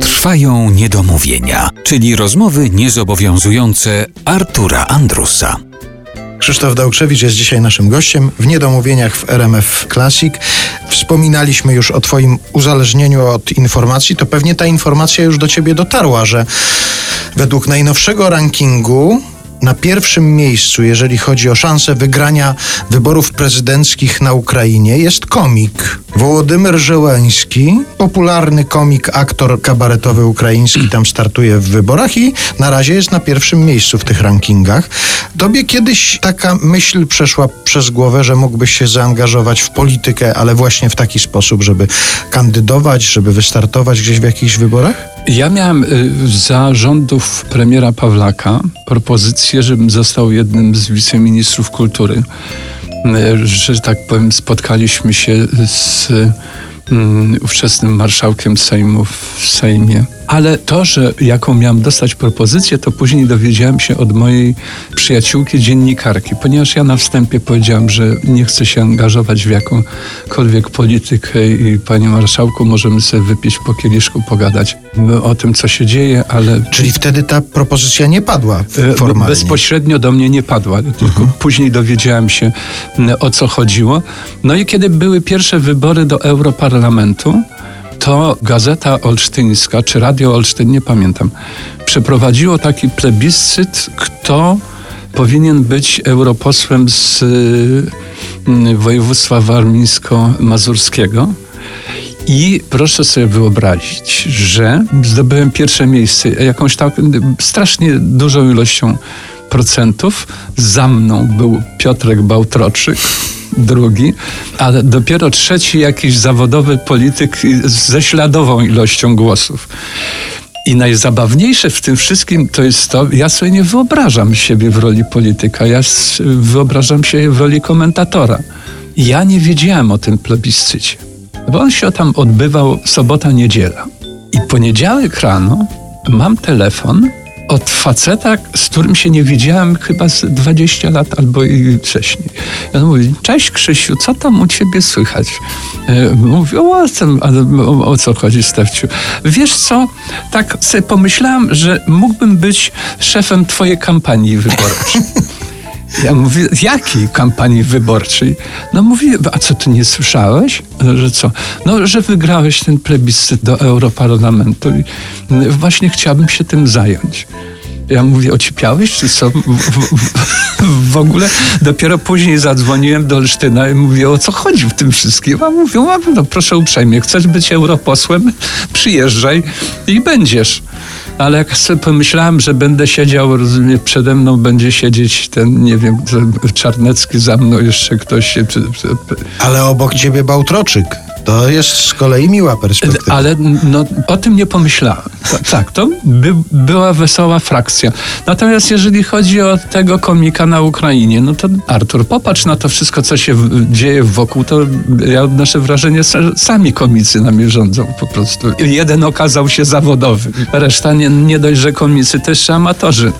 Trwają niedomówienia, czyli rozmowy niezobowiązujące Artura Andrusa. Krzysztof Dałkrzewicz jest dzisiaj naszym gościem w Niedomówieniach w RMF Classic. Wspominaliśmy już o Twoim uzależnieniu od informacji. To pewnie ta informacja już do Ciebie dotarła, że według najnowszego rankingu na pierwszym miejscu, jeżeli chodzi o szansę wygrania wyborów prezydenckich na Ukrainie, jest komik Wołodymyr Żeleński, popularny komik, aktor kabaretowy ukraiński, tam startuje w wyborach i na razie jest na pierwszym miejscu w tych rankingach. Tobie kiedyś taka myśl przeszła przez głowę, że mógłbyś się zaangażować w politykę, ale właśnie w taki sposób, żeby kandydować, żeby wystartować gdzieś w jakichś wyborach? Ja miałem y, za rządów premiera Pawlaka propozycję, żebym został jednym z wiceministrów kultury. Y, że tak powiem, spotkaliśmy się z mm, ówczesnym marszałkiem Sejmu w Sejmie ale to, że jaką miałam dostać propozycję, to później dowiedziałem się od mojej przyjaciółki dziennikarki, ponieważ ja na wstępie powiedziałam, że nie chcę się angażować w jakąkolwiek politykę i panie marszałku, możemy sobie wypić po kieliszku, pogadać o tym, co się dzieje, ale... Czyli wtedy ta propozycja nie padła e, formalnie? Bezpośrednio do mnie nie padła, tylko mhm. później dowiedziałem się, o co chodziło. No i kiedy były pierwsze wybory do Europarlamentu, to Gazeta Olsztyńska, czy Radio Olsztyn, nie pamiętam, przeprowadziło taki plebiscyt, kto powinien być europosłem z y, województwa warmińsko-mazurskiego. I proszę sobie wyobrazić, że zdobyłem pierwsze miejsce jakąś tak strasznie dużą ilością procentów. Za mną był Piotrek Bałtroczyk drugi, a dopiero trzeci jakiś zawodowy polityk ze śladową ilością głosów. I najzabawniejsze w tym wszystkim to jest to, ja sobie nie wyobrażam siebie w roli polityka, ja wyobrażam się w roli komentatora. Ja nie wiedziałem o tym plebiscycie, bo on się tam odbywał sobota, niedziela. I poniedziałek rano mam telefon od faceta, z którym się nie widziałem chyba z 20 lat albo i wcześniej. on mówi, cześć Krzysiu, co tam u ciebie słychać? E, mówi, o, o, o co chodzi Stefciu? Wiesz co, tak sobie pomyślałem, że mógłbym być szefem twojej kampanii wyborczej. Ja mówię, jakiej kampanii wyborczej? No mówię, a co ty nie słyszałeś? Że co? No, że wygrałeś ten plebiscyt do Europarlamentu i właśnie chciałbym się tym zająć. Ja mówię, ocipiałeś czy co? W, w, w, ogóle dopiero później zadzwoniłem do Olsztyna i mówię, o co chodzi w tym wszystkim? A mówią, no proszę uprzejmie, chcesz być europosłem? Przyjeżdżaj i będziesz. Ale jak sobie pomyślałem, że będę siedział, rozumiem, przede mną będzie siedzieć ten, nie wiem, Czarnecki za mną, jeszcze ktoś. Ale obok ciebie Bałtroczyk. To jest z kolei miła perspektywa. Ale no, o tym nie pomyślałem. Tak, to by, była wesoła frakcja. Natomiast jeżeli chodzi o tego komika na Ukrainie, no to Artur, popatrz na to wszystko, co się dzieje wokół, to ja odnoszę wrażenie, że sami komicy nami rządzą po prostu. Jeden okazał się zawodowy, reszta nie, nie dość, że komicy, też amatorzy.